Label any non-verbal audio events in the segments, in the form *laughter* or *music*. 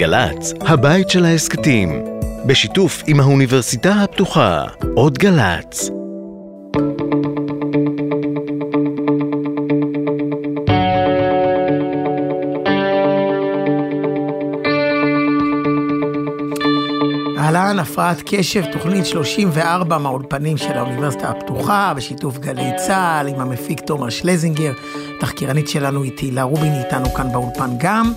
גל"צ, הבית של ההסכתים, בשיתוף עם האוניברסיטה הפתוחה, עוד גל"צ. אהלן, הפרעת קשב, תוכנית 34 מהאולפנים של האוניברסיטה הפתוחה, בשיתוף גלי צה"ל, עם המפיק תומר שלזינגר, תחקירנית שלנו היא תהילה רובין, איתנו כאן באולפן גם,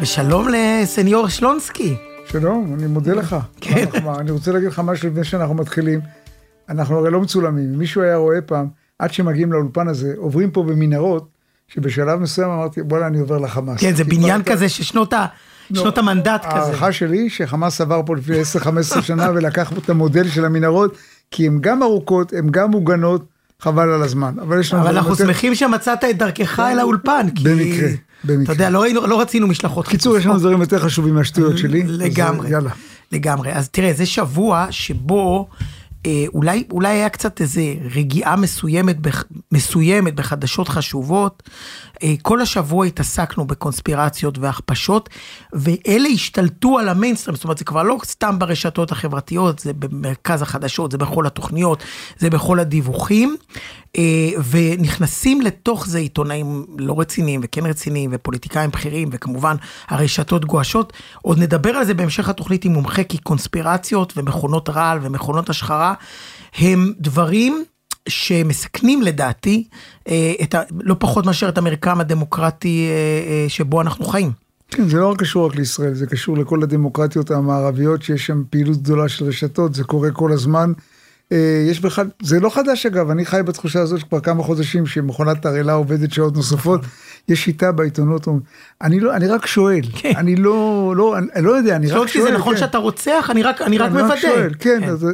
ושלום לסניור שלונסקי. שלום, אני מודה לך. כן. אני רוצה להגיד לך משהו לפני שאנחנו מתחילים. אנחנו הרי לא מצולמים, מישהו היה רואה פעם, עד שמגיעים לאולפן הזה, עוברים פה במנהרות, שבשלב מסוים אמרתי, בוא'נה, אני עובר לחמאס. כן, זה כי בניין כזה ששנות ה- לא, שנות המנדט כזה. ההערכה שלי שחמאס עבר פה לפני 10-15 שנה ולקח את המודל של המנהרות, כי הן גם ארוכות, הן גם מוגנות, חבל על הזמן. אבל יש לנו... אבל אנחנו יותר- שמחים שמצאת את דרכך אל האולפן, כי... במקרה, במקרה. אתה יודע, לא ראינו- לא רצינו משלחות. קיצור, יש לנו. דברים יותר חשובים מהשטויות שלי. אז, לגמרי, יאללה. לגמרי. אז תראה, זה שבוע שבו אולי, אולי היה קצת איזה רגיעה מסוימת, מסוימת בחדשות חשובות. אה, כל השבוע התעסקנו בקונספירציות והכפשות, ואלה השתלטו על המיינסטרים, זאת אומרת, זה כבר לא סתם ברשתות החברתיות, זה במרכז החדשות, זה בכל התוכניות, זה בכל הדיווחים, אה, ונכנסים לתוך זה עיתונאים לא רציניים וכן רציניים, ופוליטיקאים בכירים, וכמובן הרשתות גועשות. עוד נדבר על זה בהמשך התוכנית עם מומחה, כי קונספירציות ומכונות רעל ומכונות השחרה הם דברים שמסכנים לדעתי אה, את ה, לא פחות מאשר את המרקם הדמוקרטי אה, אה, שבו אנחנו חיים. כן, זה לא רק קשור רק לישראל, זה קשור לכל הדמוקרטיות המערביות, שיש שם פעילות גדולה של רשתות, זה קורה כל הזמן. יש בכלל, זה לא חדש אגב, אני חי בתחושה הזאת כבר כמה חודשים שמכונת תרעלה עובדת שעות נוספות. יש שיטה בעיתונות, אני לא, אני רק שואל, כן. אני לא, לא, אני לא יודע, אני רק שואל. זה נכון כן. שאתה רוצח? אני רק, אני רק אני מוודא. שואל, כן, אז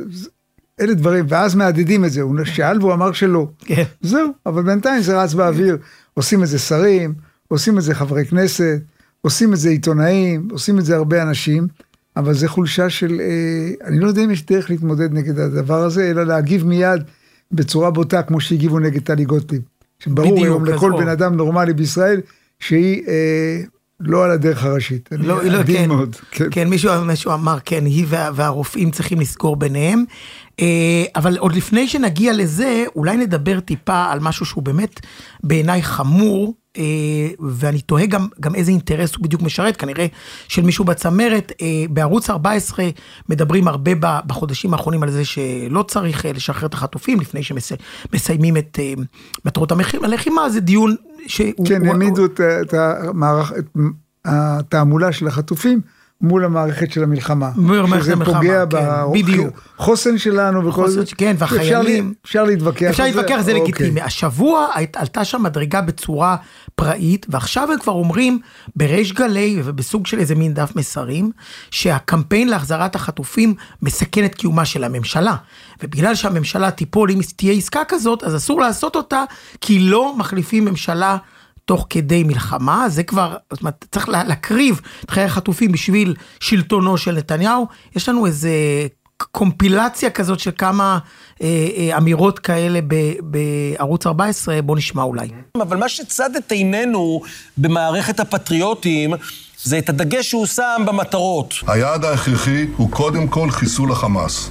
אלה דברים, ואז מהדהדים את זה, הוא שאל והוא אמר שלא. כן. זהו, אבל בינתיים זה רץ באוויר, עושים את זה שרים, עושים את זה חברי כנסת, עושים את זה עיתונאים, עושים את זה הרבה אנשים, אבל זה חולשה של, אה, אני לא יודע אם יש דרך להתמודד נגד הדבר הזה, אלא להגיב מיד בצורה בוטה, כמו שהגיבו נגד טלי גוטליב. שברור היום לכל. בן אדם נורמלי בישראל, שהיא אה, לא על הדרך הראשית. אני לא, לא, עדין כן, מאוד, כן. כן, מישהו, מישהו אמר, כן, היא וה, והרופאים צריכים לסגור ביניהם. אה, אבל עוד לפני שנגיע לזה, אולי נדבר טיפה על משהו שהוא באמת בעיניי חמור, ואני תוהה גם, גם איזה אינטרס הוא בדיוק משרת, כנראה של מישהו בצמרת. אה, בערוץ 14 מדברים הרבה בחודשים האחרונים על זה שלא צריך אה, לשחרר את החטופים לפני שמסיימים את אה, מטרות המח- הלחימה, זה דיון שהוא... כן, הוא- העמידו את, את, המערך, את התעמולה של החטופים מול המערכת של המלחמה. מול המערכת שזה המלחמה, פוגע כן, בדיוק. בחוסן שלנו וכל זה. כן, והחיילים. לי- אפשר להתווכח אפשר. להתווכח, זה אוקיי. לגיטימי. השבוע עלתה שם מדרגה בצורה פראית, ועכשיו הם כבר אומרים בריש גלי ובסוג של איזה מין דף מסרים, שהקמפיין להחזרת החטופים מסכן את קיומה של הממשלה. ובגלל שהממשלה תיפול, אם תהיה עסקה כזאת, אז אסור לעשות אותה, כי לא מחליפים ממשלה. תוך כדי מלחמה, זה כבר, זאת אומרת, צריך לה- להקריב את חיי החטופים בשביל שלטונו של נתניהו. יש לנו איזה קומפילציה כזאת של כמה אה, אה, אמירות כאלה ב- בערוץ 14, בוא נשמע אולי. אבל מה שצד את עינינו במערכת הפטריוטים, זה את הדגש שהוא שם במטרות. היעד ההכרחי הוא קודם כל חיסול החמאס.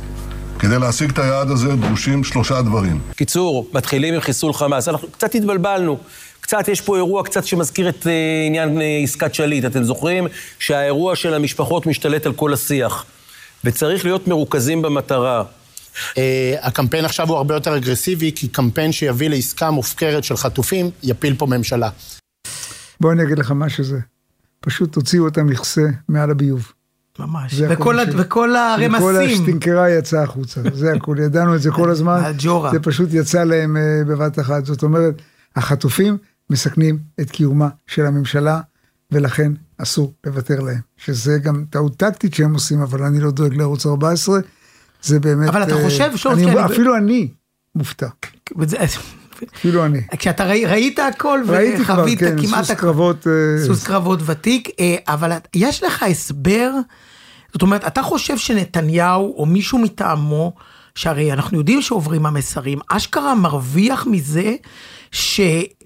כדי להשיג את היעד הזה דרושים שלושה דברים. קיצור, מתחילים עם חיסול חמאס. אנחנו קצת התבלבלנו. קצת, יש פה אירוע קצת שמזכיר את אה, עניין אה, עסקת שליט. אתם זוכרים שהאירוע של המשפחות משתלט על כל השיח. וצריך להיות מרוכזים במטרה. אה, הקמפיין עכשיו הוא הרבה יותר אגרסיבי, כי קמפיין שיביא לעסקה מופקרת של חטופים, יפיל פה ממשלה. בוא אני אגיד לך מה שזה. פשוט תוציאו את המכסה מעל הביוב. ממש. וכל, הכל ה- ש- וכל וכל הרמסים. השטינקרה יצאה החוצה, זה הכול, ידענו את זה כל *laughs* הזמן. הג'ורה. זה פשוט יצא להם בבת אחת. זאת אומרת, החטופים מסכנים את קיומה של הממשלה, ולכן אסור לוותר להם. שזה גם טעות טקטית שהם עושים, אבל אני לא דואג לערוץ 14. זה באמת... אבל אתה אה, חושב, שלום, אני- כן, אני- אפילו אני מופתע. אפילו אני. כשאתה ראי- ראית הכל ראיתי כבר, כן, כמעט סוס. קרבות... אה, סוס קרבות ותיק, אה, אבל יש לך הסבר, זאת אומרת, אתה חושב שנתניהו או מישהו מטעמו שהרי אנחנו יודעים שעוברים המסרים, אשכרה מרוויח מזה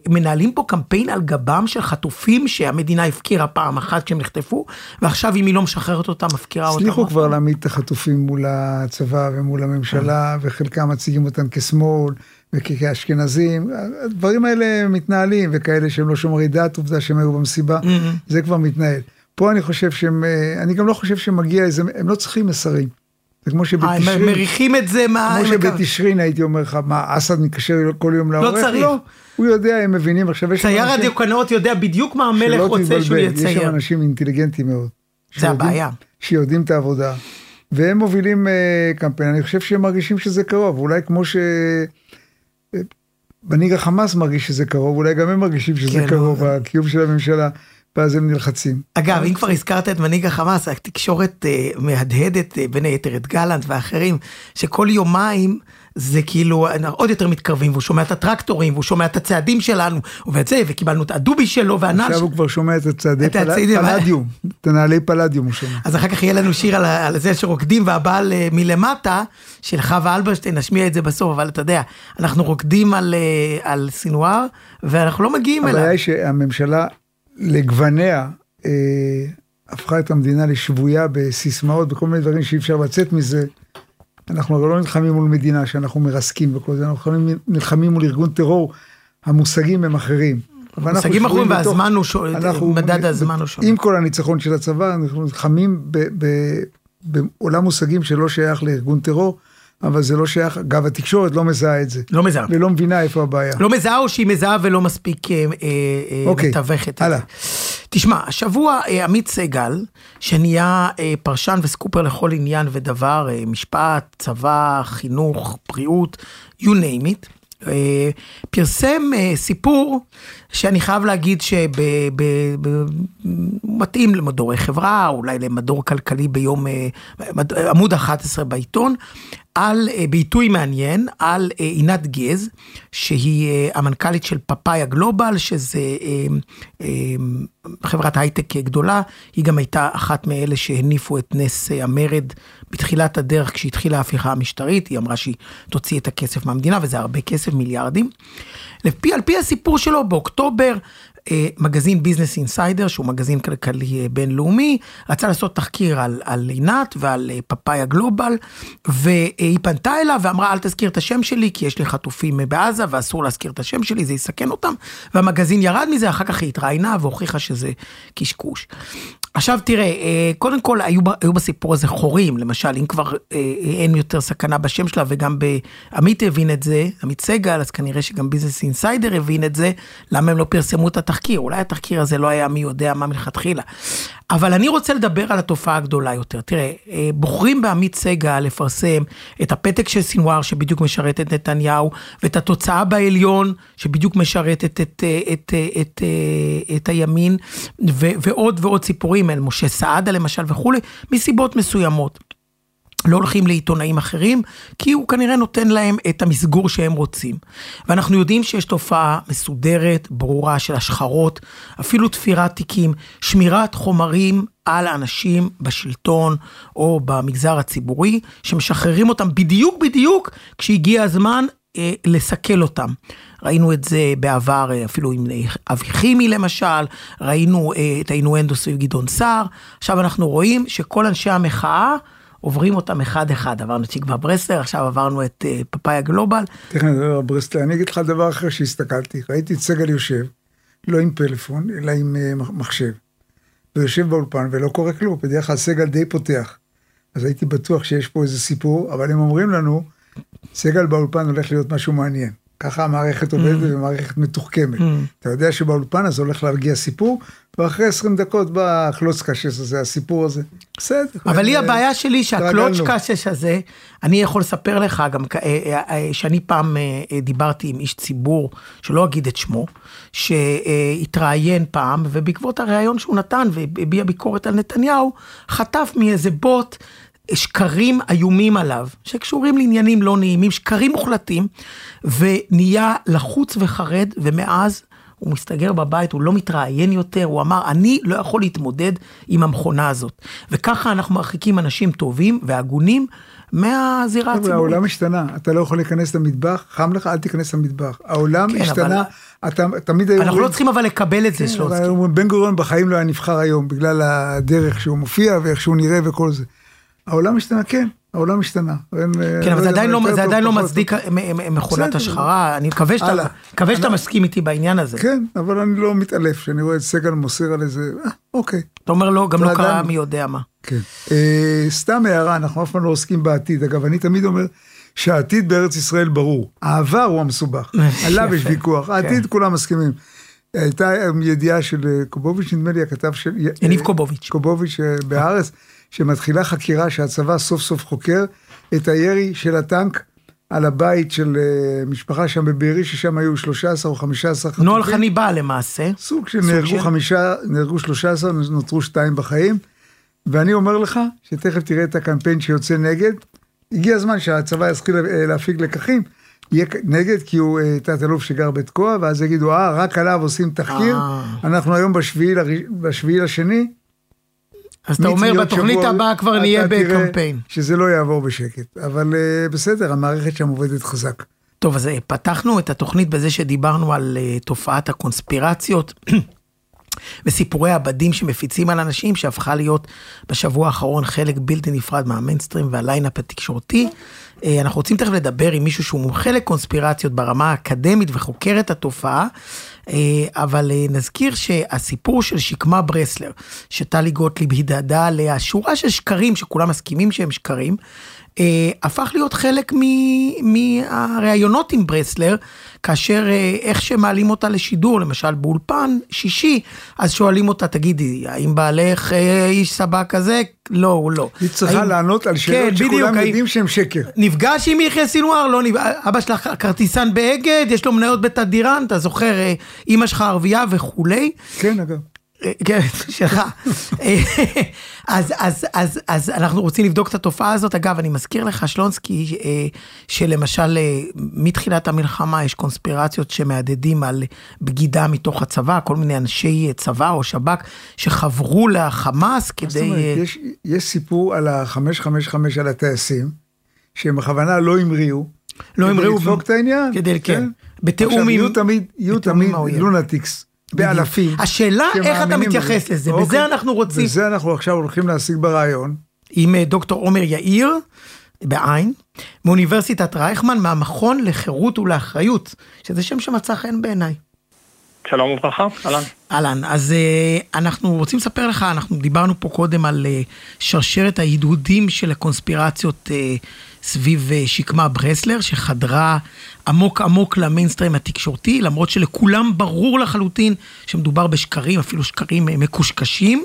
שמנהלים פה קמפיין על גבם של חטופים שהמדינה הפקירה פעם אחת כשהם נחטפו, ועכשיו אם היא לא משחררת אותם, מפקירה אותם. הצליחו כבר להעמיד את החטופים מול הצבא ומול הממשלה, וחלקם מציגים אותם כשמאל וכאשכנזים. הדברים האלה מתנהלים, וכאלה שהם לא שומרי דת, עובדה שהם היו במסיבה, זה כבר מתנהל. פה אני חושב שהם, אה, אני גם לא חושב שמגיע איזה, הם לא צריכים מסרים. זה כמו אה, שבתשרין, מריחים את זה מה... כמו שבתשרין הייתי אומר לך, מה, אסד מתקשר כל יום לעורך? צריך. לא, הוא יודע, הם מבינים. עכשיו צייר הדיוקנאות יודע בדיוק מה המלך רוצה שהוא תתבלבל, יש שם יצייר. אנשים אינטליגנטים מאוד. זה הבעיה. שיודעים את העבודה, והם מובילים אה, קמפיין, אני חושב שהם מרגישים שזה קרוב, אולי כמו ש... אה, מנהיג החמאס מרגיש שזה קרוב, אולי גם הם מרגישים שזה כן, קרוב, הקיום של הממשלה, ואז הם נלחצים. אגב, אם כבר הזכרת את מנהיג החמאס, התקשורת אה, מהדהדת, אה, בין היתר את גלנט ואחרים, שכל יומיים זה כאילו עוד יותר מתקרבים, והוא שומע את הטרקטורים, והוא שומע את הצעדים שלנו, ואת זה, וקיבלנו את הדובי שלו, והנעל עכשיו. הוא כבר שומע את הצעדי פל- הצעדים, פלדיום, את הנעלי פלדיום הוא שומע. אז אחר כך יהיה לנו שיר על, על זה שרוקדים והבעל אה, מלמטה, של חווה אלברשטיין, נשמיע את זה בסוף, אבל אתה יודע, אנחנו רוקדים על, אה, על סינואר, ואנחנו לא מגיעים הבעיה אליו. היא שהממשלה לגווניה אה, הפכה את המדינה לשבויה בסיסמאות, בכל מיני דברים שאי אפשר לצאת מזה. אנחנו הרי לא נלחמים מול מדינה שאנחנו מרסקים וכל זה, אנחנו נלחמים- מול ארגון טרור, המושגים הם אחרים. אבל אנחנו מושגים שבויים אחרים והזמן הוא שונה, מדד הזמן הוא שונה. עם כל הניצחון של הצבא, אנחנו נלחמים בעולם מושגים שלא שייך לארגון טרור, אבל זה לא שייך, אגב, התקשורת לא מזהה את זה. לא מזהה. ולא מבינה איפה הבעיה. לא מזהה או שהיא מזהה ולא מספיק אה, אה, אה, אוקיי, מתווכת הלאה. תשמע, השבוע אה, עמית סגל, שנהיה אה, פרשן וסקופר לכל עניין ודבר, אה, משפט, צבא, חינוך, בריאות, you name it, אה, פרסם אה, סיפור שאני חייב להגיד שהוא מתאים למדורי חברה, אולי למדור כלכלי ביום, אה, עמוד 11 בעיתון, על, אה, בעיתוי מעניין, על אה, עינת גז, שהיא המנכ"לית של פאפאיה גלובל, שזה חברת הייטק גדולה, היא גם הייתה אחת מאלה שהניפו את נס המרד בתחילת הדרך כשהתחילה ההפיכה המשטרית, היא אמרה שהיא תוציא את הכסף מהמדינה, וזה הרבה כסף, מיליארדים. לפי, על פי הסיפור שלו, באוקטובר, אה, מגזין ביזנס אינסיידר, שהוא מגזין כלכלי אה, בינלאומי, רצה לעשות תחקיר על, על עינת ועל אה, פאפאיה גלובל, והיא פנתה אליו ואמרה, אל תזכיר את השם שלי, כי יש לי חטופים בעזה ואסור להזכיר את השם שלי, זה יסכן אותם. והמגזין ירד מזה, אחר כך היא התראיינה והוכיחה שזה קשקוש. עכשיו תראה, אה, קודם כל היו, היו בסיפור הזה חורים, למשל, אם כבר אה, אין יותר סכנה בשם שלה, וגם עמית הבין את זה, עמית סגל, אז כנראה שגם ביזנס אינסיידר הבין את זה, למה הם לא פרסמו את התחקיר? אולי התחקיר הזה לא היה מי יודע מה מלכתחילה. אבל אני רוצה לדבר על התופעה הגדולה יותר. תראה, אה, בוחרים בעמית סגל לפרסם את הפתק של סינואר, שבדיוק משרת את נתניהו, ואת התוצאה בעליון, שבדיוק משרתת את, אה, את, אה, את, אה, את הימין, ו- ועוד ועוד סיפורים, על משה סעדה למשל וכולי, מסיבות מסוימות. לא הולכים לעיתונאים אחרים, כי הוא כנראה נותן להם את המסגור שהם רוצים. ואנחנו יודעים שיש תופעה מסודרת, ברורה של השחרות, אפילו תפירת תיקים, שמירת חומרים על האנשים בשלטון או במגזר הציבורי, שמשחררים אותם בדיוק בדיוק כשהגיע הזמן לסכל אותם. ראינו את זה בעבר אה, אפילו עם אה, אבי חימי למשל, ראינו אה, את האינואנדו סביב גדעון סער, עכשיו אנחנו רואים שכל אנשי המחאה עוברים אותם אחד-אחד, עברנו את תקווה ברסלר, עכשיו עברנו את אה, פאפאיה גלובל. תכף נדבר על ברסלר, אני אגיד לך דבר אחר שהסתכלתי, ראיתי את סגל יושב, לא עם פלאפון, אלא עם אה, מח- מחשב. הוא יושב באולפן ולא קורה כלום, בדרך כלל סגל די פותח. אז הייתי בטוח שיש פה איזה סיפור, אבל הם אומרים לנו, סגל באולפן הולך להיות משהו מעניין. ככה המערכת עובדת ומערכת מתוחכמת. אתה יודע שבאולפן אז הולך להגיע סיפור, ואחרי 20 דקות בא החלוץ קשס הזה, הסיפור הזה. בסדר. אבל לי אה, הבעיה שלי. קשש הזה, אני יכול לספר לך גם אה, אה, אה, שאני פעם דיברתי עם איש ציבור, שלא אגיד את שמו, שהתראיין פעם, ובעקבות הריאיון שהוא נתן והביע ביקורת על נתניהו, חטף מאיזה בוט שקרים איומים עליו, שקשורים לעניינים לא נעימים, שקרים מוחלטים, ונהיה לחוץ וחרד, ומאז הוא מסתגר בבית, הוא לא מתראיין יותר, הוא אמר, אני לא יכול להתמודד עם המכונה הזאת. וככה אנחנו מרחיקים אנשים טובים והגונים מהזירה הציבורית. העולם השתנה, אתה לא יכול להיכנס למטבח, חם לך, אל תיכנס למטבח. העולם כן, השתנה, אבל- אתה תמיד היו אנחנו לא צריכים אבל לקבל את זה, כן. אומרים, בן גוריון בחיים לא היה נבחר היום, בגלל הדרך שהוא מופיע ואיך שהוא נראה וכל זה. העולם השתנה, כן, העולם השתנה. אין, כן, אבל זה עדיין לא- זה עדיין לא מצדיק. מ- מ- מכונת. השחרה, אני מקווה שאתה. מקווה שאתה מסכים איתי בעניין הזה. כן, אבל אני לא מתעלף, שאני רואה את סגל מוסר על איזה, אה, אוקיי. אתה אומר לא, גם לא קרה מי יודע מה. כן. אה, סתם הערה, אנחנו אף פעם לא עוסקים בעתיד. אגב, אני תמיד אומר שהעתיד בארץ ישראל ברור. העבר הוא המסובך. *laughs* עליו יש. ויכוח. העתיד כן. כולם מסכימים. הייתה ידיעה של אה, קובוביץ', נדמה לי, הכתב של... יניב אה, קובוביץ'. קובוביץ' אה, בהארץ, שמתחילה חקירה שהצבא סוף סוף חוקר את הירי של הטנק על הבית של אה, משפחה שם בבארי, ששם היו 13 או 15 חטופים. נוהל חניבעל למעשה. סוג של נהרגו של- חמישה, נהרגו 13, נותרו שתיים בחיים. ואני אומר לך, שתכף תראה את הקמפיין שיוצא נגד, הגיע הזמן שהצבא יתחיל אה, להפיק לקחים, יהיה נגד כי הוא אה, תת-אלוף שגר בתקוע, ואז יגידו, אה, רק עליו עושים תחקיר. אנחנו היום בשביעי לשני. אז אתה אומר, בתוכנית הבאה כבר נהיה בקמפיין. שזה לא יעבור בשקט, אבל אה, בסדר, המערכת שם עובדת חזק. טוב, אז אה, פתחנו את התוכנית בזה שדיברנו על אה, תופעת הקונספירציות *clears throat* וסיפורי הבדים שמפיצים על אנשים, שהפכה להיות בשבוע האחרון חלק בלתי נפרד מהמיינסטרים והליינאפ התקשורתי. אנחנו רוצים תכף לדבר עם מישהו שהוא מומחה לקונספירציות ברמה האקדמית וחוקר את התופעה, אבל אה, נזכיר שהסיפור של שקמה ברסלר, שטלי גוטליב הדהדה עליה שורה של שקרים שכולם מסכימים שהם שקרים, אה, הפך להיות חלק מהראיונות עם ברסלר, כאשר אה, איך שמעלים אותה לשידור, למשל באולפן שישי, אז שואלים אותה, תגידי, האם בעלך אה, איש סבא כזה? לא, הוא לא. היא צריכה האם- לענות על כן, שאלות בדיוק, שכולם האם- יודעים שהם שקר. נפגש עם יחיא סינואר? לא נפגש. אבא שלך כרטיסן באגד, יש לו מניות בתדירן, אתה זוכר, אה, אימא שלך ערבייה וכולי. כן, אגב. אה, כן, שלך. אה, אז, אז, אז, אז אנחנו רוצים לבדוק את התופעה הזאת. אגב, אני מזכיר לך, שלונסקי, אה, שלמשל מתחילת המלחמה יש קונספירציות שמהדהדים על בגידה מתוך הצבא, כל מיני אנשי צבא או שב"כ שחברו לחמאס זאת כדי... אומרת, אה, יש, יש סיפור על ה-555 על הטייסים, שהם בכוונה לא המריאו. לא המריאו כדי לדפוק ב- את העניין. כדי- כן. בתיאום עכשיו, עם- יהיו תמיד, יהיו בתיאום תמיד. לונטיקס, באלפים. השאלה איך אתה מתייחס בזה. לזה, אוקיי. בזה אנחנו רוצים. וזה אנחנו עכשיו הולכים להשיג ברעיון. עם אה, דוקטור עומר יאיר, בעין, מאוניברסיטת רייכמן, מהמכון לחירות ולאחריות, שזה שם שמצא חן בעיניי. שלום וברכה, אהלן. אהלן, אז uh, אנחנו רוצים לספר לך, אנחנו דיברנו פה קודם על uh, שרשרת ההדהודים של הקונספירציות uh, סביב uh, שקמה ברסלר, שחדרה עמוק עמוק למיינסטרים התקשורתי, למרות שלכולם ברור לחלוטין שמדובר בשקרים, אפילו שקרים uh, מקושקשים.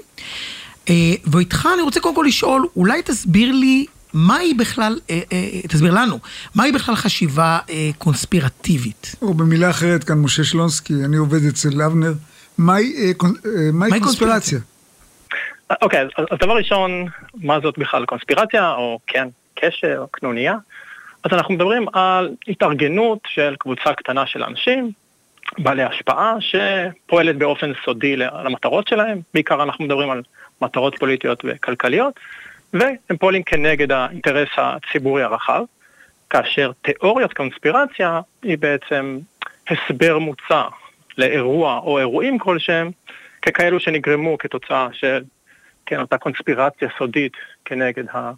Uh, ואיתך אני רוצה קודם כל לשאול, אולי תסביר לי מהי בכלל, uh, uh, תסביר לנו, מהי בכלל חשיבה קונספירטיבית? או במילה אחרת כאן, משה שלונסקי, אני עובד אצל אבנר. מהי אה, אה, מהי קונספירציה? אוקיי, אז, אז דבר ראשון, מה זאת בכלל קונספירציה, או כן, קשר, קנוניה? אז אנחנו מדברים על התארגנות של קבוצה קטנה של אנשים, בעלי השפעה, שפועלת באופן סודי למטרות שלהם, בעיקר אנחנו מדברים על מטרות פוליטיות וכלכליות, והם פועלים כנגד האינטרס הציבורי הרחב, כאשר תיאוריית קונספירציה היא בעצם הסבר מוצע לאירוע או אירועים כלשהם, ככאלו שנגרמו כתוצאה של כן, אותה קונספירציה סודית כנגד ה...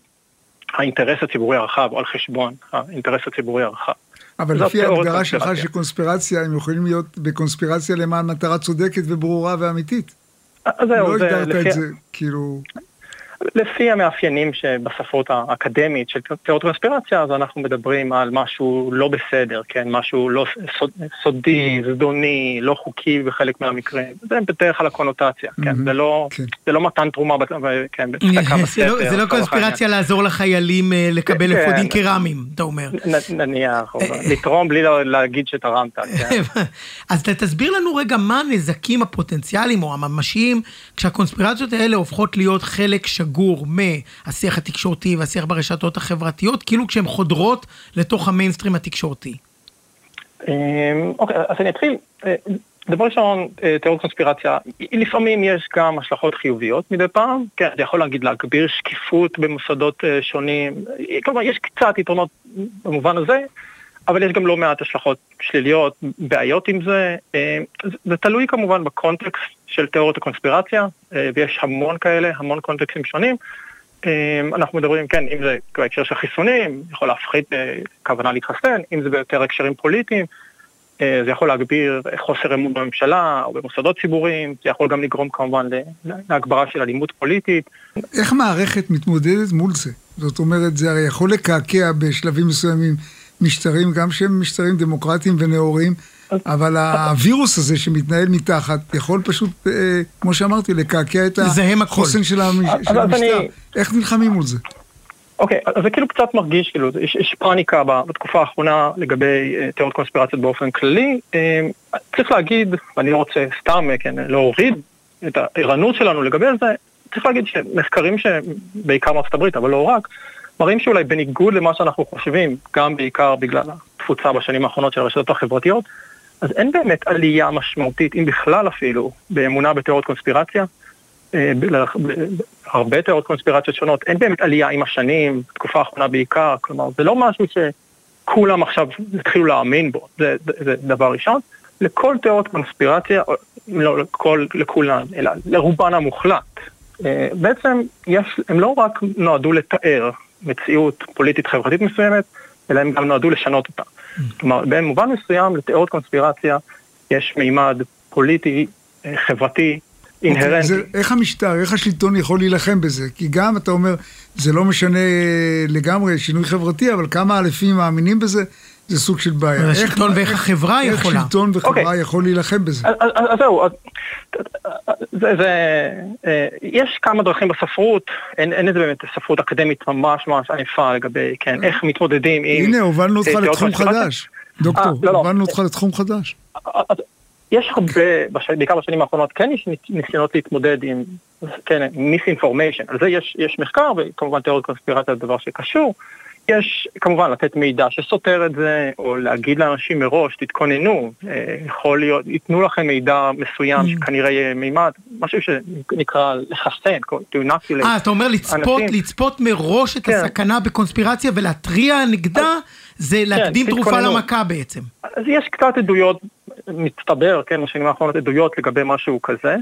האינטרס הציבורי הרחב, או על חשבון האינטרס הציבורי הרחב. אבל לפי ההגדרה שלך קונספירציה. שקונספירציה, הם יכולים להיות בקונספירציה למען מטרה צודקת וברורה ואמיתית. אז זהו, לא הגדרת לפי, את זה, כאילו... לפי המאפיינים שבספרות האקדמית של תיאוריות קונספירציה, אז אנחנו מדברים על משהו לא בסדר, כן, משהו לא סוד, סודי, זדוני, לא חוקי בחלק מהמקרים. זה בדרך כלל הקונוטציה, כן, זה לא, כן. זה לא מתן תרומה, ב- כן, בצדקה לא- בסתר. זה לא קונספירציה לעזור לחיילים אה, לקבל כן. אפודים קרמיים, אתה אומר. נניח, או לתרום בלי לה- להגיד שתרמת, כן. *laughs* אז תסביר לנו רגע מה הנזקים הפוטנציאליים או הממשיים כשהקונספירציות האלה הופכות להיות חלק שגור מהשיח התקשורתי והשיח ברשתות החברתיות, כאילו כשהן חודרות לתוך המיינסטרים התקשורתי. אמ, אוקיי, אז אני אתחיל. אה, דבר ראשון, אה, תיאוריות קונספירציה, לפעמים יש גם השלכות חיוביות מדי פעם, כן, זה יכול להגיד להגביר שקיפות במוסדות אה, שונים, כלומר יש קצת יתרונות במובן הזה, אבל יש גם לא מעט השלכות שליליות, בעיות עם זה, זה תלוי כמובן בקונטקסט של תיאוריות הקונספירציה, ויש המון כאלה, המון קונטקסטים שונים. אנחנו מדברים, כן, אם זה בהקשר של חיסונים, יכול להפחית כוונה להתחסן, אם זה ביותר הקשרים פוליטיים. אה, זה יכול להגביר חוסר אמון בממשלה או במוסדות ציבוריים, זה יכול גם לגרום כמובן להגברה של אלימות פוליטית. איך מערכת מתמודדת מול זה? זאת אומרת, זה הרי יכול לקעקע בשלבים מסוימים משטרים, גם שהם משטרים דמוקרטיים ונאורים, אבל הווירוס הזה שמתנהל מתחת יכול פשוט, אה, כמו שאמרתי, לקעקע את החוסן של המשטר. איך נלחמים מול זה? אוקיי, okay, אז זה כאילו קצת מרגיש, כאילו, יש, יש פאניקה בתקופה האחרונה לגבי uh, תיאוריות קונספירציות באופן כללי. Uh, צריך להגיד, ואני לא רוצה סתם, כן, להוריד את הערנות שלנו לגבי זה, צריך להגיד שמחקרים שבעיקר מארצות הברית, אבל לא רק, מראים שאולי בניגוד למה שאנחנו חושבים, גם בעיקר בגלל התפוצה בשנים האחרונות של הרשתות החברתיות, אז אין באמת עלייה משמעותית, אם בכלל אפילו, באמונה בתיאוריות קונספירציה. הרבה תיאוריות קונספירציות שונות, אין באמת עלייה עם השנים, בתקופה האחרונה בעיקר, כלומר זה לא משהו שכולם עכשיו התחילו להאמין בו, זה, זה, זה דבר ראשון. לכל תיאוריות קונספירציה, לא לכל, לכולן, אלא לרובן המוחלט, אה, בעצם יש, הם לא רק נועדו לתאר מציאות פוליטית חברתית מסוימת, אלא הם גם נועדו לשנות אותה. כלומר, במובן מסוים לתיאוריות קונספירציה יש מימד פוליטי, אה, חברתי, אינהרנטי. זה, איך המשטר, איך השלטון יכול להילחם בזה? כי גם, אתה אומר, זה לא משנה לגמרי שינוי חברתי, אבל כמה אלפים מאמינים בזה, זה סוג של בעיה. השלטון ואיך החברה יכולה. איך שלטון וחברה okay. אוקיי. יכול להילחם בזה. אז, זהו, אז, זה, זה, אה, יש כמה דרכים בספרות, אין, איזה באמת ספרות אקדמית ממש ממש ענפה לגבי, כן, איך מתמודדים עם... הנה, הובלנו אותך לתחום חדש. דוקטור, אה, לא, לא. הובלנו אותך לתחום חדש. יש הרבה. בעיקר בשנים האחרונות, כן יש ניסיונות להתמודד עם, כן, מיס-אינפורמיישן, על זה יש, יש מחקר, וכמובן תיאוריות קונספירציה זה דבר שקשור. יש כמובן לתת מידע שסותר את זה, או להגיד לאנשים מראש, תתכוננו, אה, יכול להיות, ייתנו לכם מידע מסוים mm. שכנראה יהיה מימד, משהו שנקרא לחסן, to inoculate. אה, אתה אומר לצפות, לצפות מראש את כן. הסכנה בקונספירציה ולהתריע נגדה, זה כן, להקדים כן, תרופה למכה בעצם. אז יש קצת עדויות מצטבר, כן, בשנים האחרונות עדויות לגבי משהו כזה.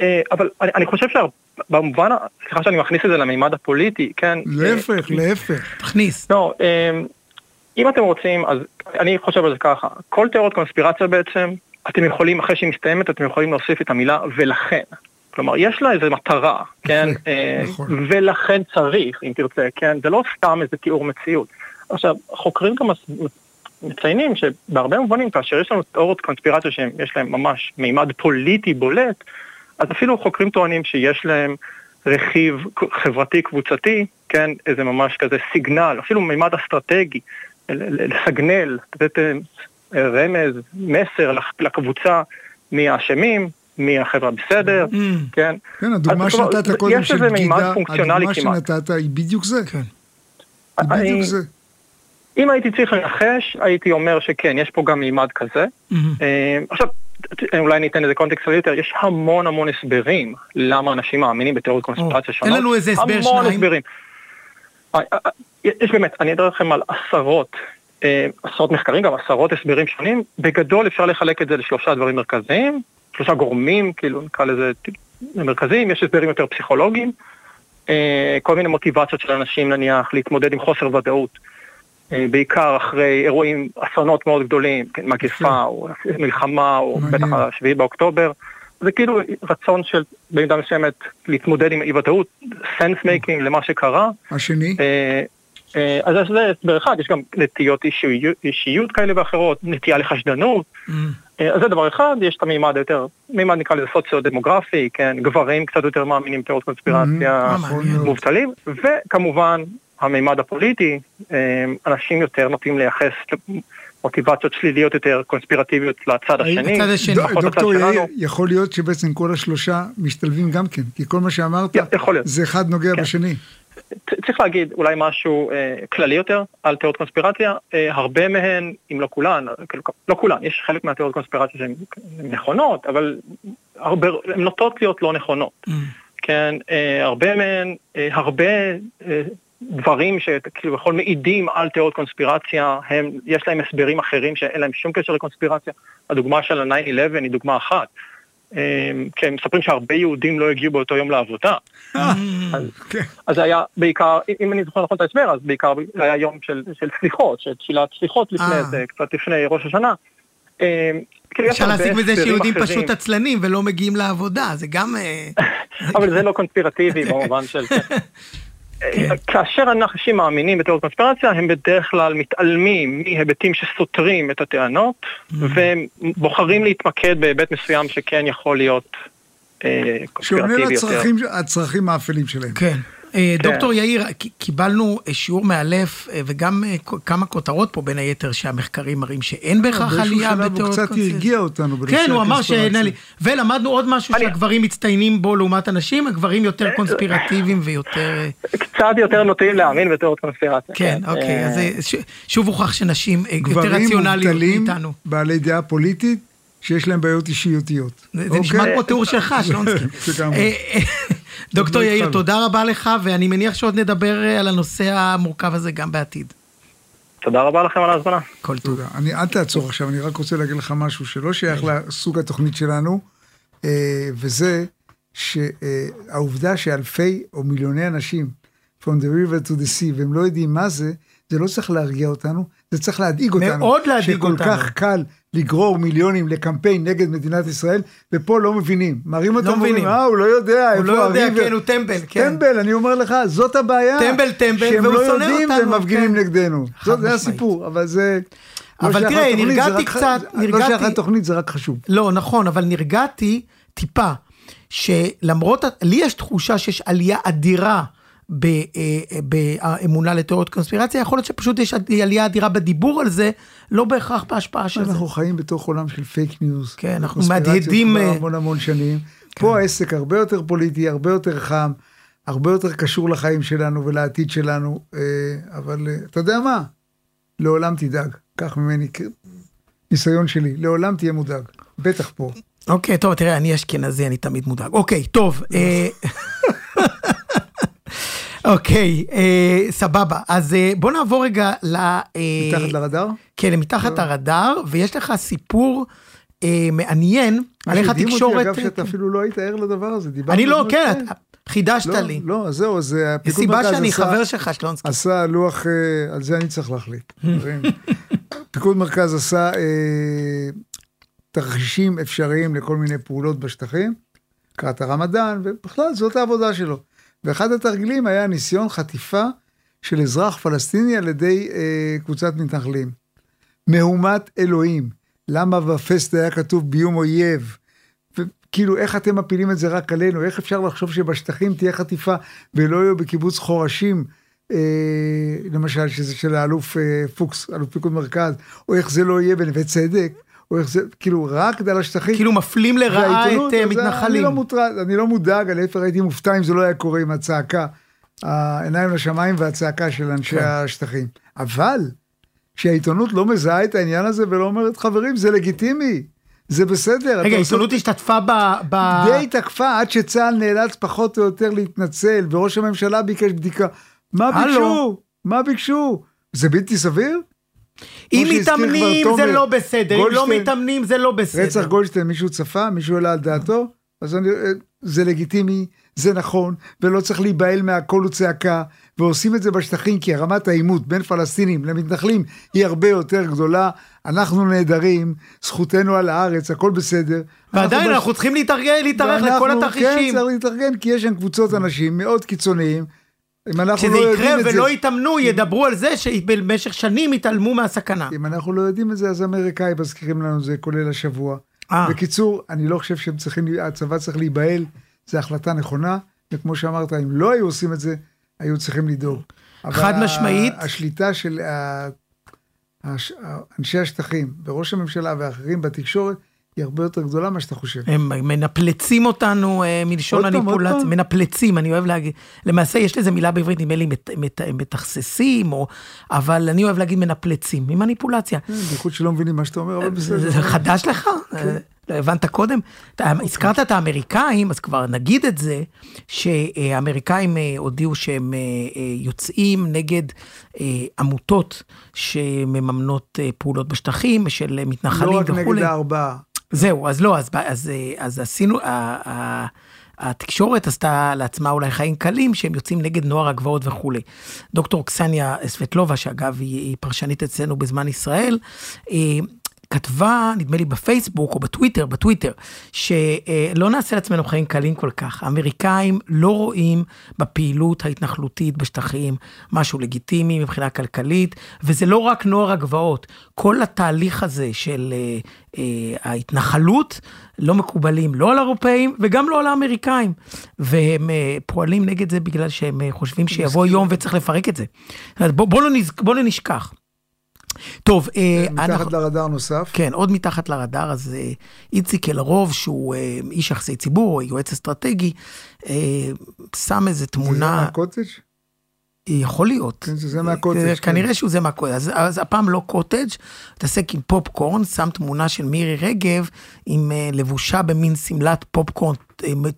אה, אבל אני, אני חושב שבמובן, סליחה שאני מכניס את זה למימד הפוליטי, כן? להפך, אה, להפך. תכניס. לא, אה, אם אתם רוצים, אז אני חושב על זה ככה, כל תיאוריות קונספירציה בעצם, אתם יכולים, אחרי שהיא מסתיימת, אתם יכולים להוסיף את המילה ולכן. כלומר, יש לה איזה מטרה, כן? נכון. ולכן צריך, אם תרצה, כן? זה לא סתם איזה תיאור מציאות. עכשיו, חוקרים גם מציינים שבהרבה מובנים, כאשר יש לנו תיאוריות קונספירציה שיש להן ממש מימד פוליטי בולט, אז אפילו חוקרים טוענים שיש להם רכיב חברתי קבוצתי, כן, איזה ממש כזה סיגנל, אפילו מימד אסטרטגי, לסגנל, לתת אה, רמז, מסר לקבוצה מי האשמים, מי החברה בסדר, mm. כן. כן, הדוגמה שנתת קודם של בגידה, הדוגמה שנתת היא בדיוק זה. כן. היא בדיוק זה. אם הייתי צריך לנחש, הייתי אומר שכן, יש פה גם מימד כזה. Mm-hmm. עכשיו, אולי ניתן איזה קונטקסט יותר, יש המון המון הסברים למה אנשים מאמינים בתיאוריות קונספירציה שונות. אין לנו איזה הסבר שניים. המון הסברים. אה, אה, יש באמת, אני אדבר לכם על עשרות, עשרות מחקרים, גם עשרות הסברים שונים. בגדול אפשר לחלק את זה לשלושה דברים מרכזיים, שלושה גורמים, כאילו נקרא לזה מרכזיים, יש הסברים יותר פסיכולוגיים, כל מיני מוטיבציות של אנשים נניח להתמודד עם חוסר ודאות. אה, בעיקר אחרי אירועים, אסונות מאוד גדולים, כן, מגפה כן. או מלחמה או בטח השביעי באוקטובר. זה כאילו רצון של במידה מסוימת להתמודד עם אי ודאות, sense making למה שקרה. השני? אה, אה, אז זה הסבר אחד, יש גם נטיות אישיות, אישיות כאלה ואחרות, נטייה לחשדנות. Mm. אז זה דבר אחד, יש את המימד היותר, מימד נקרא לזה סוציו-דמוגרפי, כן, גברים קצת יותר מאמינים תיאוריות קונספירציה, mm-hmm. מובטלים, וכמובן המימד הפוליטי, אה, אנשים יותר נוטים לייחס מוטיבציות שליליות יותר, קונספירטיביות לצד השני. לצד השני. דוקטור יאיר, יכול להיות שבעצם כל השלושה משתלבים גם כן, כי כל מה שאמרת, זה אחד נוגע כן. בשני. צריך להגיד אולי משהו אה, כללי יותר על תיאוריות קונספירציה, אה, הרבה מהן, אם לא כולן, כאילו, לא כולן, יש חלק מהתיאוריות קונספירציה שהן נכונות, אבל הרבה, הן נוטות להיות לא נכונות. Mm. כן, אה, הרבה מהן, אה, הרבה אה, דברים שכאילו בכל מעידים על תיאוריות קונספירציה, הם, יש להם הסברים אחרים שאין להם שום קשר לקונספירציה. הדוגמה של ה-9-11 היא דוגמה אחת. כן, מספרים שהרבה יהודים לא הגיעו באותו יום לעבודה. כן. אז זה היה בעיקר, אם אני זוכר נכון את ההסבר, אז בעיקר זה היה יום של סליחות, של תפילת סליחות לפני זה, קצת לפני ראש השנה. כאילו, אפשר להסיק מזה שיהודים פשוט עצלנים ולא מגיעים לעבודה, זה גם... *laughs* אבל זה לא קונספירטיבי במובן של... *laughs* כן. כאשר אנשים מאמינים בתיאוריות קונספירציה, הם בדרך כלל מתעלמים מהיבטים שסותרים את הטענות, mm-hmm. והם בוחרים להתמקד בהיבט מסוים שכן יכול להיות אה, קונספירטיבי יותר. שעונה לצרכים האפלים שלהם. כן. אה, כן. דוקטור יאיר, קיבלנו אה, שיעור מאלף אה, וגם כמה כותרות פה בין היתר שהמחקרים מראים שאין בהכרח עלייה בתיאוריות קונספירציה. הוא קצת הרגיע אותנו בנושא כן, הוא אמר שאין לי. ולמדנו עוד משהו שהגברים מצטיינים בו לעומת הנשים, הגברים יותר קונספירטיביים ויותר... קצת יותר נוטים להאמין בתיאוריות קונספירציה. כן, אוקיי, אז שוב הוכח שנשים יותר רציונליות מאיתנו. גברים מובטלים, בעלי דעה פוליטית, שיש להם בעיות אישיותיות. זה נשמע אוקיי? כמו תיאור שלך, שלונסקי. *laughs* *laughs* דוקטור יאיר, תודה רבה לך, ואני מניח שעוד נדבר אה, על הנושא המורכב הזה גם בעתיד. תודה רבה לכם על ההזמנה. כל טוב. אני, אל תעצור עכשיו, אני רק רוצה להגיד לך משהו שלא שייך לסוג התוכנית שלנו, אה, וזה שהעובדה שאלפי או מיליוני אנשים, From the river to the sea, והם לא יודעים מה זה, זה לא צריך להרגיע אותנו, זה צריך להדאיג אותנו. מאוד להדאיג אותנו. שכל כך קל לגרור מיליונים לקמפיין נגד מדינת ישראל, ופה לא מבינים. מראים אותם ואומרים, אה, הוא לא יודע, הוא לא יודע, כן, הוא טמבל, כן. טמבל, אני אומר לך, זאת הבעיה. טמבל, טמבל, והוא שונא אותנו. שהם לא יודעים והם מפגינים כן. נגדנו. זה הסיפור, אבל זה... לא אבל תראה, נרגעתי קצת, נרגעתי... לא שייך לתוכנית, זה רק חשוב. לא, נכון, אבל נרגעתי טיפה, שלמרות, לי יש תחושה שיש עלייה אדירה. אה, באמונה לתיאוריות קונספירציה, יכול להיות שפשוט יש עלייה אדירה בדיבור על זה, לא בהכרח בהשפעה של זה. אנחנו חיים בתוך עולם של פייק ניוז. כן, אנחנו מהדהדים... אה, המון המון שנים. כן. פה העסק הרבה יותר פוליטי, הרבה יותר חם, הרבה יותר קשור לחיים שלנו ולעתיד שלנו, אה, אבל אתה יודע מה? לעולם תדאג, קח ממני ניסיון שלי, לעולם תהיה מודאג, בטח פה. אוקיי, טוב, תראה, אני אשכנזי, אני תמיד מודאג. אוקיי, טוב. *laughs* אוקיי, אה, סבבה. אז אה, בוא נעבור רגע ל... אה, מתחת לרדאר? כן, מתחת לרדאר, ויש לך סיפור אה, מעניין על איך התקשורת... אותי, אגב, שאתה אפילו לא היית ער לדבר הזה. אני לא, כן, חידשת לא, לי. לא, זהו, זה הפיקוד מרכז עשה... סיבה שאני חבר שלך, שלונסקי. עשה לוח, אה, על זה אני צריך להחליט. *laughs* פיקוד מרכז עשה אה, תרחישים אפשריים לכל מיני פעולות בשטחים, לקראת הרמדאן, ובכלל זאת העבודה שלו. ואחד התרגילים היה ניסיון חטיפה של אזרח פלסטיני על ידי אה, קבוצת מתנחלים. מהומת אלוהים, למה בפסט היה כתוב ביום אויב? וכאילו, איך אתם מפילים את זה רק עלינו? איך אפשר לחשוב שבשטחים תהיה חטיפה ולא יהיו בקיבוץ חורשים, אה, למשל, שזה של האלוף אה, פוקס, אלוף פיקוד מרכז, או איך זה לא יהיה בנווה צדק? איך זה, כאילו, רק על השטחים. כאילו מפלים לרעה את אה, מתנחלים. אני לא מוטרד, אני לא מודאג, אני להפך הייתי מופתע אם זה לא היה קורה עם הצעקה, העיניים לשמיים והצעקה של אנשי כן. השטחים. אבל, שהעיתונות לא מזהה את העניין הזה ולא אומרת, חברים, זה לגיטימי. זה בסדר. רגע, העיתונות השתתפה ב... ב... די תקפה עד שצה"ל נאלץ פחות או יותר להתנצל, וראש הממשלה ביקש בדיקה. מה ביקשו? מה ביקשו? זה בלתי סביר? אם מתאמנים זה לא בסדר, אם לא מתאמנים זה לא בסדר. רצח גולדשטיין, מישהו צפה? מישהו העלה על דעתו? אז אני, זה לגיטימי, זה נכון, ולא צריך להיבהל מהקול וצעקה, ועושים את זה בשטחים כי רמת העימות בין פלסטינים למתנחלים היא הרבה יותר גדולה. אנחנו נהדרים, זכותנו על הארץ, הכל בסדר. ועדיין אנחנו, אנחנו בש... צריכים להתארך לכל התרחישים. כן, צריך להתארגן, כי יש שם קבוצות אנשים מאוד קיצוניים. אם אנחנו לא יודעים את זה... כשזה יקרה ולא יתאמנו, ידברו על זה שבמשך שנים יתעלמו מהסכנה. אם אנחנו לא יודעים את זה, אז האמריקאים מזכירים לנו זה, כולל השבוע. 아. אה. בקיצור, אני לא חושב שהם צריכים, הצבא צריך להיבהל, זו החלטה נכונה, וכמו שאמרת, אם לא היו עושים את זה, היו צריכים לדאוג. חד משמעית. השליטה של אנשי השטחים, וראש הממשלה ואחרים בתקשורת, היא הרבה יותר גדולה ממה שאתה חושב. הם מנפלצים אותנו אה, מלשון מניפולציה. מנפלצים, אני אוהב להגיד, למעשה יש לזה מילה בעברית, נדמה לי מת- מת- מתכססים, או, אבל אני אוהב להגיד מנפלצים, ממניפולציה. כן, בייחוד שלא מבינים מה שאתה אומר, אבל בסדר. זה חדש לך? אה, לא הבנת קודם? אתה הזכרת את האמריקאים, אז כבר נגיד את זה, שהאמריקאים אה, הודיעו שהם יוצאים נגד עמותות שמממנות פעולות בשטחים של מתנחלים לא רק וכולי. נגד הארבעה. זהו, אז לא, אז, אז, אה, אז עשינו, התקשורת עשתה לעצמה אולי חיים קלים, שהם יוצאים נגד נוער הגבעות וכולי. דוקטור קסניה סבטלובה, שאגב היא, היא פרשנית אצלנו בזמן ישראל, אה, כתבה, נדמה לי בפייסבוק או בטוויטר, בטוויטר, שלא נעשה לעצמנו חיים קלים כל כך. האמריקאים לא רואים בפעילות ההתנחלותית בשטחים משהו לגיטימי מבחינה כלכלית, וזה לא רק נוער הגבעות, כל התהליך הזה של אה, אה, ההתנחלות לא מקובלים לא על האירופאים וגם לא על האמריקאים. והם אה, פועלים נגד זה בגלל שהם אה, חושבים שיבוא יום וצריך לפרק את זה. אומרת, בוא, בוא, לא, נז, בוא לא נשכח. טוב, אה, מתחת אנחנו- לרדאר נוסף. כן, עוד מתחת לרדאר, אז אה, איציק אלרוב, שהוא אה, איש יחסי ציבור, יועץ אסטרטגי, שם איזה זה תמונה, מהקוטג'? יכול להיות. כן, זה מהקוטג', כן. כנראה שהוא זה מהקוטג'. אז, אז הפעם לא קוטג', מתעסק עם פופקורן, שם תמונה של מירי רגב, עם לבושה במין שמלת פופקורן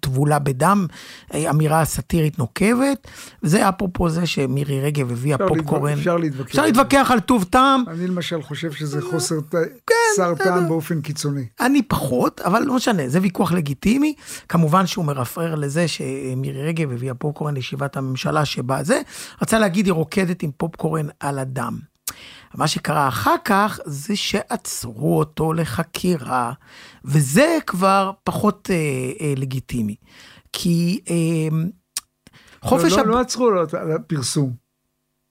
טבולה בדם, אה, אמירה סאטירית נוקבת, וזה אפרופו זה שמירי רגב הביאה פופקורן. אפשר להתווכח. אפשר להתווכח על טוב טעם. אני למשל חושב שזה חוסר ט- כן, שר. טעם באופן קיצוני. אני פחות, אבל לא משנה, זה ויכוח לגיטימי. כמובן שהוא מרפרר לזה שמירי רגב הביאה פופקורן לישיבת הממשלה שבה זה, רצה להגיד היא רוקדת עם פופקורן על הדם. מה שקרה אחר כך זה שעצרו אותו לחקירה, וזה כבר פחות אה, אה, לגיטימי. כי אה, חופש... לא, הב- לא, לא עצרו לו על הפרסום.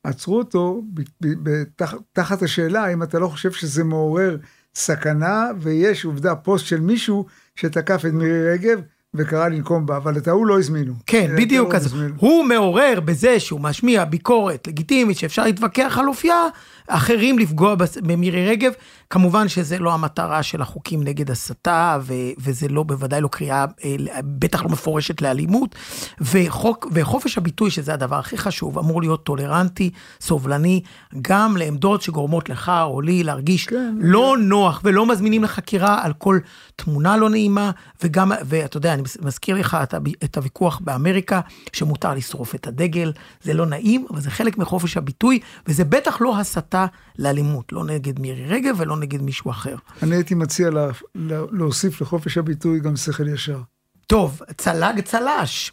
עצרו אותו ב- ב- ב- תח- תחת השאלה האם אתה לא חושב שזה מעורר סכנה, ויש עובדה פוסט של מישהו שתקף את מירי רגב וקרא לנקום בה, אבל את ההוא לא הזמינו. כן, בדיוק. אז הזמינו. הוא מעורר בזה שהוא משמיע ביקורת לגיטימית שאפשר להתווכח על אופייה, אחרים לפגוע במירי רגב. כמובן שזה לא המטרה של החוקים נגד הסתה, ו- וזה לא, בוודאי לא קריאה, אה, בטח לא מפורשת לאלימות. וחוק, וחופש הביטוי, שזה הדבר הכי חשוב, אמור להיות טולרנטי, סובלני, גם לעמדות שגורמות לך או לי להרגיש כן. לא נוח ולא מזמינים לחקירה על כל תמונה לא נעימה, וגם, ואתה יודע, אני מזכיר לך את, את הוויכוח באמריקה, שמותר לשרוף את הדגל, זה לא נעים, אבל זה חלק מחופש הביטוי, וזה בטח לא הסתה לאלימות, לא נגד מירי רגב ולא נגד מישהו אחר. אני הייתי מציע לה, לה, להוסיף לחופש הביטוי גם שכל ישר. טוב, צלג צל"ש.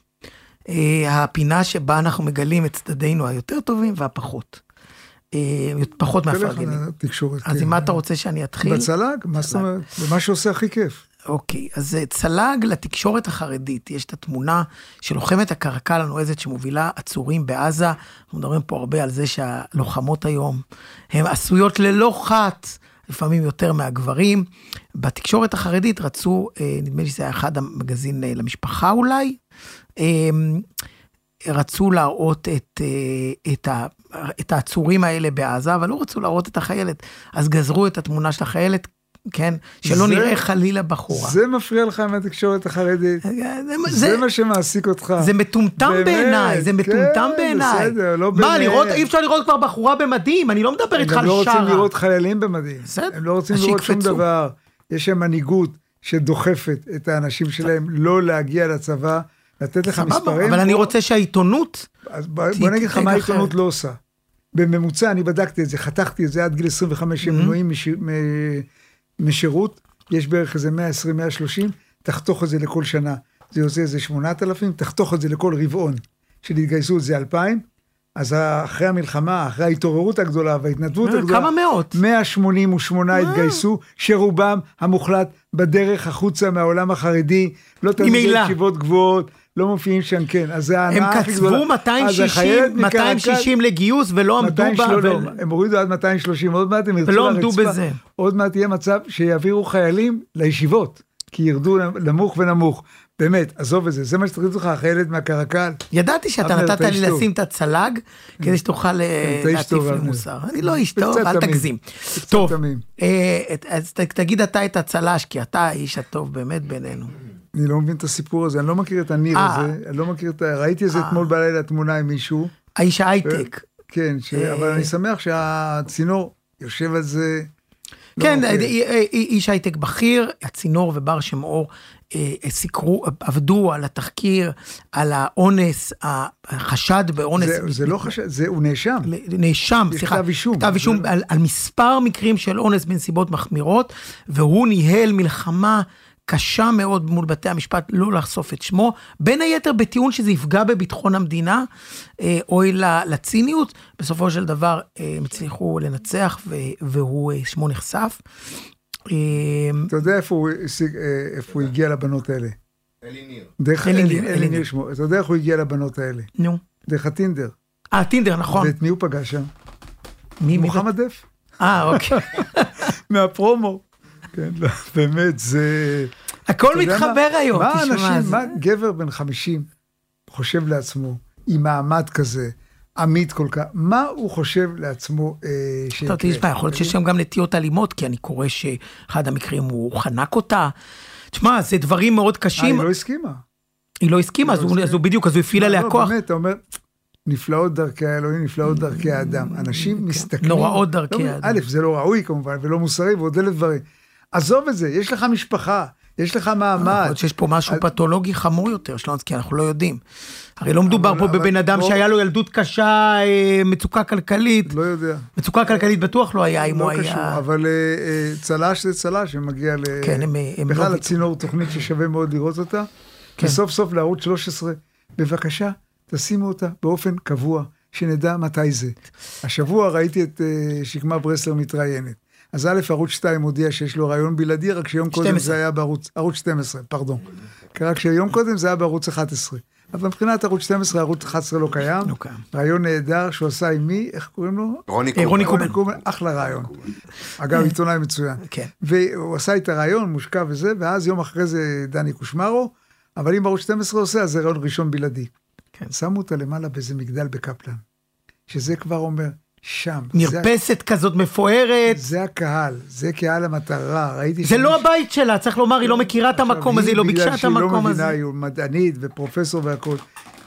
אה, הפינה שבה אנחנו מגלים את צדדינו היותר טובים והפחות. אה, פחות מהפרגנים. אז כן. עם מה אתה רוצה שאני אתחיל? בצלג? מה זאת אומרת? במה שעושה הכי כיף. אוקיי, אז אה, צלג לתקשורת החרדית, יש את התמונה של לוחמת הקרקל הנועזת שמובילה עצורים בעזה. אנחנו מדברים פה הרבה על זה שהלוחמות היום הן עשויות ללא חת, לפעמים יותר מהגברים. בתקשורת החרדית רצו, אה, נדמה לי שזה היה אחד המגזין אה, למשפחה אולי, אה, רצו להראות את, את, ה, את העצורים האלה בעזה, אבל לא רצו להראות את החיילת. אז גזרו את התמונה של החיילת, כן? שלא זה- נראה חלילה בחורה. זה מפריע לך עם התקשורת החרדית. זה, זה זה, מה שמעסיק אותך. זה מטומטם בעיניי, זה מטומטם כן, בעיניי. בסדר, לא מה, באמת. לראות, אי אפשר לראות כבר בחורה במדים, אני לא מדבר הם איתך על לא רוצים שרה. לראות חיילים במדים. בסדר, הם לא רוצים לראות שום. דבר. יש שם מנהיגות שדוחפת את האנשים שלהם לא להגיע לצבא, לתת לך מספרים. אבל אני רוצה שהעיתונות, אז בוא נגיד לך מה. העיתונות לא עושה. בממוצע, אני בדקתי את זה, חתכתי את זה עד גיל 25 Mm-hmm. משירות, יש בערך איזה 120-130, תחתוך את זה לכל שנה, זה יוצא איזה 8,000, תחתוך את זה לכל רבעון של התגייסות זה 2,000, אז אחרי המלחמה, אחרי ההתעוררות הגדולה וההתנדבות אה, הגדולה, כמה מאות. 188 התגייסו, שרובם המוחלט בדרך החוצה מהעולם החרדי, לא תלמידי. ישיבות גבוהות, לא מופיעים שם, כן, אז זה הם ההנאה הכי גדולה. קצבו אז 260, החיילת מקרקל, 260 לגיוס ולא עמדו 200 בה, שלא, לא, הם הורידו עד 230, עוד מעט הם ירצו ולא עמדו לרצפה. בזה. עוד מעט יהיה מצב שיעבירו חיילים לישיבות, כי ירדו נמוך ונמוך. באמת, עזוב את זה, זה מה שתגיד לך אחרי ילד מהקרקל. ידעתי שאתה נתת לי. לשים את הצלג, כדי שתוכל אה, אתה איש להטיף לי. מוסר. אני לא איש טוב, אל. תגזים. טוב. אה, אז תגיד אתה את הצל"ש, כי אתה האיש הטוב באמת בינינו. אני לא מבין את הסיפור הזה, אני לא מכיר את הניר אה. הזה, אני לא מכיר את ה... ראיתי איזה אתמול בלילה תמונה עם מישהו, האיש ההייטק. כן, ש... אה. אבל אני שמח שהצינור יושב על זה. לא כן. אה, אה, אה, איש הייטק בכיר, הצינור ובר שם אור אה, אה, סיקרו, עבדו על התחקיר, על האונס, החשד באונס. זה- זה לא חשב, זה הוא נאשם. נאשם, סליחה, כתב אישום. כתב אישום זה- על, על מספר מקרים של אונס בנסיבות מחמירות, והוא ניהל מלחמה קשה מאוד מול בתי המשפט לא לחשוף את שמו, בין היתר בטיעון שזה יפגע בביטחון המדינה, אה, אוי לציניות, בסופו של דבר אה, הם הצליחו לנצח והוא, אה, שמו נחשף. אתה יודע איפה הוא איפה הוא הגיע לבנות האלה? אלי ניר. דרך אלי ניר. שמו, אתה יודע איך הוא הגיע לבנות האלה? נו. דרך הטינדר. אה, טינדר, נכון. ואת מי הוא פגש שם? מי? מוחמד דף. אה, אוקיי. *laughs* מהפרומו. כן, לא, באמת, זה... הכל אתה מתחבר מה- היום, מה תשמע. אנשים, זה- מה גבר בן 50 חושב לעצמו, עם מעמד כזה, עמית כל כך, מה הוא חושב לעצמו אה, שיקרה? טוב, תשמע, יכול להיות שיש שם גם נטיות אלימות, כי אני קורא שאחד המקרים הוא חנק אותה. תשמע, זה דברים מאוד אה, קשים. היא לא הסכימה. היא לא הסכימה, אז לא הוא-. אז הוא בדיוק, אז הוא הפעיל עליה לא, כוח. באמת, אתה אומר, נפלאות דרכי האלוהים, נפלאות דרכי האדם. אנשים מסתכלים... נוראות דרכי לא, האדם. א', זה לא ראוי כמובן, ולא מוסרי, ועוד אלף דברים. עזוב את זה, יש לך משפחה, יש לך יכול מעמד. להיות שיש פה משהו פתולוגי חמור יותר, שלונסקי, אנחנו לא יודעים. הרי לא מדובר אבל- פה אבל בבן אדם בוא- שהיה לו ילדות קשה, אה, מצוקה כלכלית. לא יודע. מצוקה כלכלית בטוח לא היה, אם הוא לא קשור, היה... אבל אה, צל"ש זה צל"ש שמגיע ל... כן, הם- הם לא בכלל ויתרו. הצינור תוכנית ששווה מאוד לראות אותה. כן. וסוף סוף לערוץ 13, בבקשה, תשימו אותה באופן קבוע, שנדע מתי זה. השבוע ראיתי את אה, שקמה ברסלר מתראיינת. אז א', ערוץ 2 הודיע שיש לו רעיון בלעדי, רק שיום קודם 12. זה היה בערוץ, ערוץ 12, פרדון. רק שיום קודם זה היה בערוץ 11. אבל מבחינת ערוץ 12, ערוץ 11 לא קיים. לא קיים. רעיון נהדר שהוא עשה עם מי, איך קוראים לו? רוני אה, רוני. קובן, אחלה רעיון. אגב, עיתונאי מצוין. כן. והוא עשה את הרעיון, מושקע וזה, ואז יום אחרי זה דני קושמרו, אבל אם ערוץ 12 עושה, אז זה רעיון ראשון בלעדי. כן. שמו אותה למעלה באיזה מגדל בקפלן, שזה כבר אומר, שם. זה, מרפסת כזאת מפוארת. זה הקהל, זה קהל המטרה, ראיתי... זה לא הבית שלה, צריך לומר, היא לא מכירה את המקום הזה, היא לא ביקשה את המקום בגלל שהיא לא הזה. מבינה, היא מדענית ופרופסור והכול.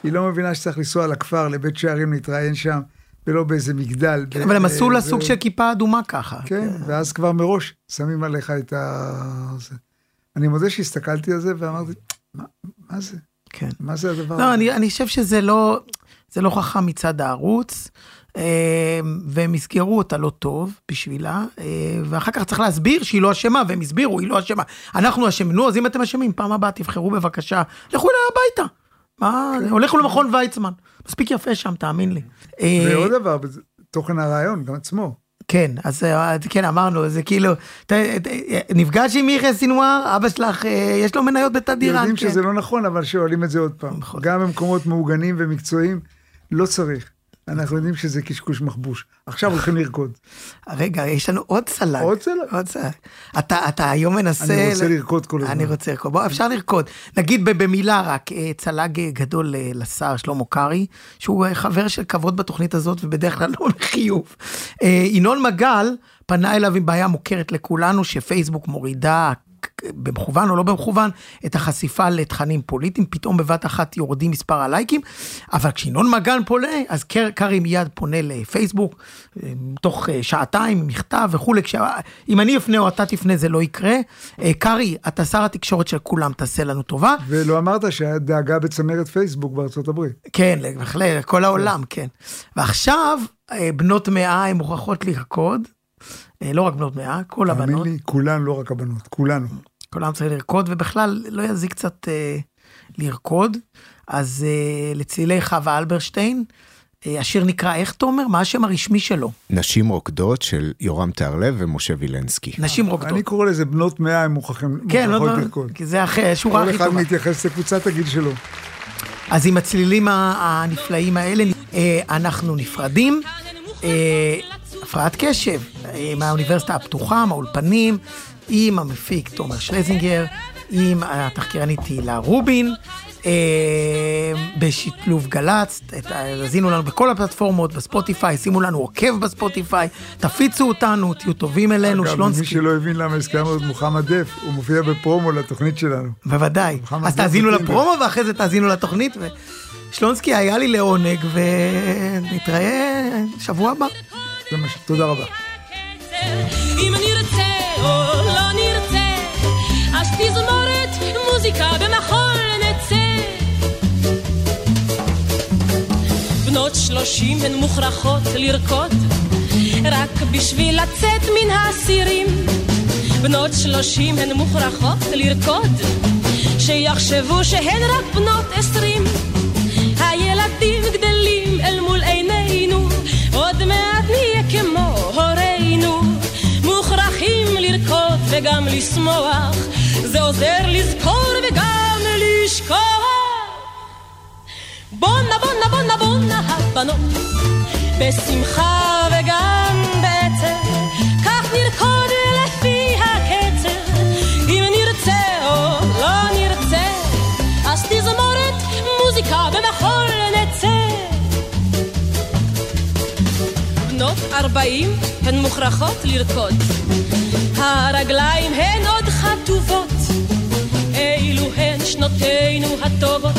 היא לא מבינה שצריך לנסוע לכפר, לבית שערים, להתראיין שם, ולא באיזה מגדל. כן, אבל הם עשו לה זה- סוג של כיפה אדומה ככה. כן, ואז כבר מראש שמים עליך את ה... זה. אני מודה שהסתכלתי על זה ואמרתי, מה, מה זה? כן. מה זה הדבר לא, הזה? אני, אני חושב שזה לא, זה לא חכם מצד הערוץ, אה, והם יסגרו אותה לא טוב בשבילה, אה, ואחר כך צריך להסביר שהיא לא אשמה, והם הסבירו, היא לא אשמה. אנחנו אשמים, נו, אז אם אתם אשמים, פעם הבאה תבחרו בבקשה, לכו אליה הביתה. מה, כן. הולכו למכון ויצמן. מספיק יפה שם, תאמין לי. אה, ועוד דבר, תוכן הרעיון, גם עצמו. כן, אז אה, כן, אמרנו, זה כאילו, ת- ת- נפגש עם מיכה סינואר, אבא שלך, אה, יש לו מניות בתדירן. יודעים כן. שזה לא נכון, אבל שואלים את זה עוד פעם. נכון. גם במקומות מעוגנים ומקצועיים, לא צריך. אנחנו יודעים שזה קשקוש מחבוש. עכשיו הולכים לרקוד. רגע, יש לנו עוד סלט. עוד סלט? עוד סלט. אתה, אתה היום מנסה... אני רוצה לרקוד כל הזמן. אני רוצה לרקוד. בוא, אפשר לרקוד. נגיד במילה רק, אה, צל"ג אה, גדול אה, לשר שלמה קרעי, שהוא חבר של כבוד בתוכנית הזאת, ובדרך כלל *laughs* לא לחיוב. ינון מגל פנה אליו עם בעיה מוכרת לכולנו, שפייסבוק מורידה... במכוון או לא במכוון, את החשיפה לתכנים פוליטיים, פתאום בבת אחת יורדים מספר הלייקים, אבל כשינון מגן פונה, אז קר- קרעי מיד פונה לפייסבוק, אה, תוך אה, שעתיים, מכתב וכולי, כש... אם אני אפנה או אתה תפנה זה לא יקרה. אה, קרעי, אתה שר התקשורת של כולם, תעשה לנו טובה. ולא אמרת שהיה דאגה בצמרת פייסבוק בארצות הברית. כן, בהחלט, כל העולם, כן. ועכשיו, בנות מאה הן מוכרחות לרקוד, לא רק בנות מאה, כל תאמין הבנות. לי, כולן, לא רק הבנות, כולנו. כולם צריך לרקוד, ובכלל לא יזיק קצת אה, לרקוד. אז אה, לצלילי חווה אלברשטיין, אה, השיר נקרא איך תומר? מה השם הרשמי שלו? נשים רוקדות של יורם טהרלב ומשה וילנסקי. נשים רוקדות. אני קורא לזה בנות מאה, הם מוכרחים כן, לא, לא, לרקוד. כי זה אחרי, שורה כל הכי אחד טובה. מתייחס לקבוצת הגיל שלו. אז עם הצלילים הנפלאים האלה, אה, אנחנו נפרדים. אה, הפרעת קשב, מהאוניברסיטה הפתוחה, מהאולפנים, עם המפיק תומר שלזינגר. עם התחקירנית תהילה רובין. אה, בשילוב גל"צ, האזינו לנו בכל הפלטפורמות, בספוטיפיי, שימו לנו עוקב בספוטיפיי, תפיצו אותנו, תהיו טובים אלינו, אגב, שלונסקי. מי שלא הבין למה הזכרנו את מוחמד דף, הוא מופיע בפרומו לתוכנית שלנו. בוודאי. אז תאזינו. לפרומו ואחרי זה תאזינו לתוכנית. ו... שלונסקי, היה לי לעונג, ונתראה שבוע הבא. זה מה ש... תודה רבה. אם נרצה או לא נרצה, אז תזמורת מוזיקה במחול נצא. בנות שלושים הן מוכרחות לרקוד, רק בשביל לצאת מן האסירים. בנות שלושים הן מוכרחות לרקוד, שיחשבו שהן רק בנות עשרים. וגם לשמוח, זה עוזר לזכור וגם לשכוח. בונה בונה בונה בונה הבנות, בשמחה וגם בעצב, כך נרקוד לפי הקצב, אם נרצה או לא נרצה, אז תזמורת מוזיקה במחול נצא. בנות ארבעים הן מוכרחות לרקוד, הרגליים הן עוד חטובות, אילו הן שנותינו הטובות.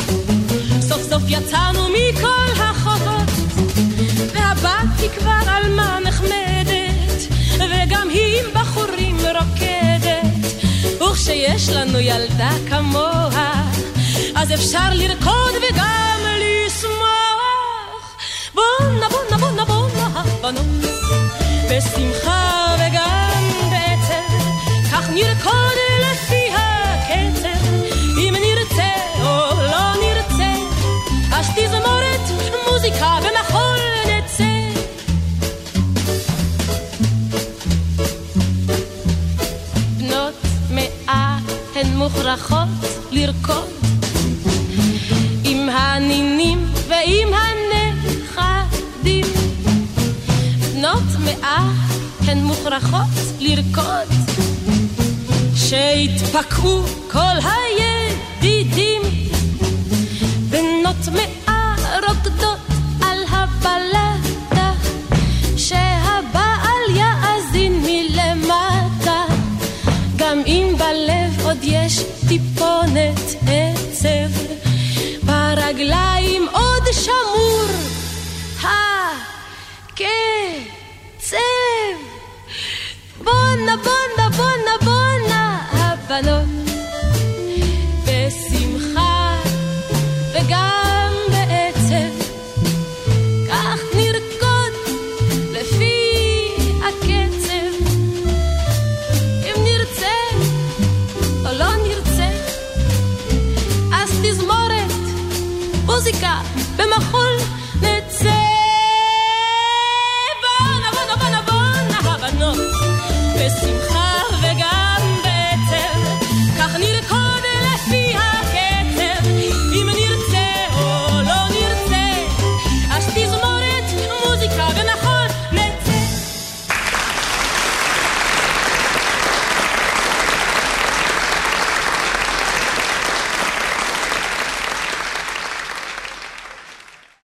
סוף סוף יצאנו מכל החובות, והבת היא כבר עלמה נחמדת, וגם היא עם בחורים רוקדת. וכשיש לנו ילדה כמוה, אז אפשר לרקוד וגם לשמוח. בונה בונה בונה בונה הבנות, בשמחה וגם נרקוד לפי הקצב, אם נרצה או לא נרצה, אז תזמורת מוזיקה במחול נצא. בנות מאה הן מוכרחות לרקוד עם הנינים ועם הנכדים. בנות מאה הן מוכרחות לרקוד שיתפקעו כל הידידים. בנות מאה רוקדות על הבלטה שהבעל יאזין מלמטה גם אם בלב עוד יש טיפונת עצב ברגליים עוד שמור הקצב בונה בונה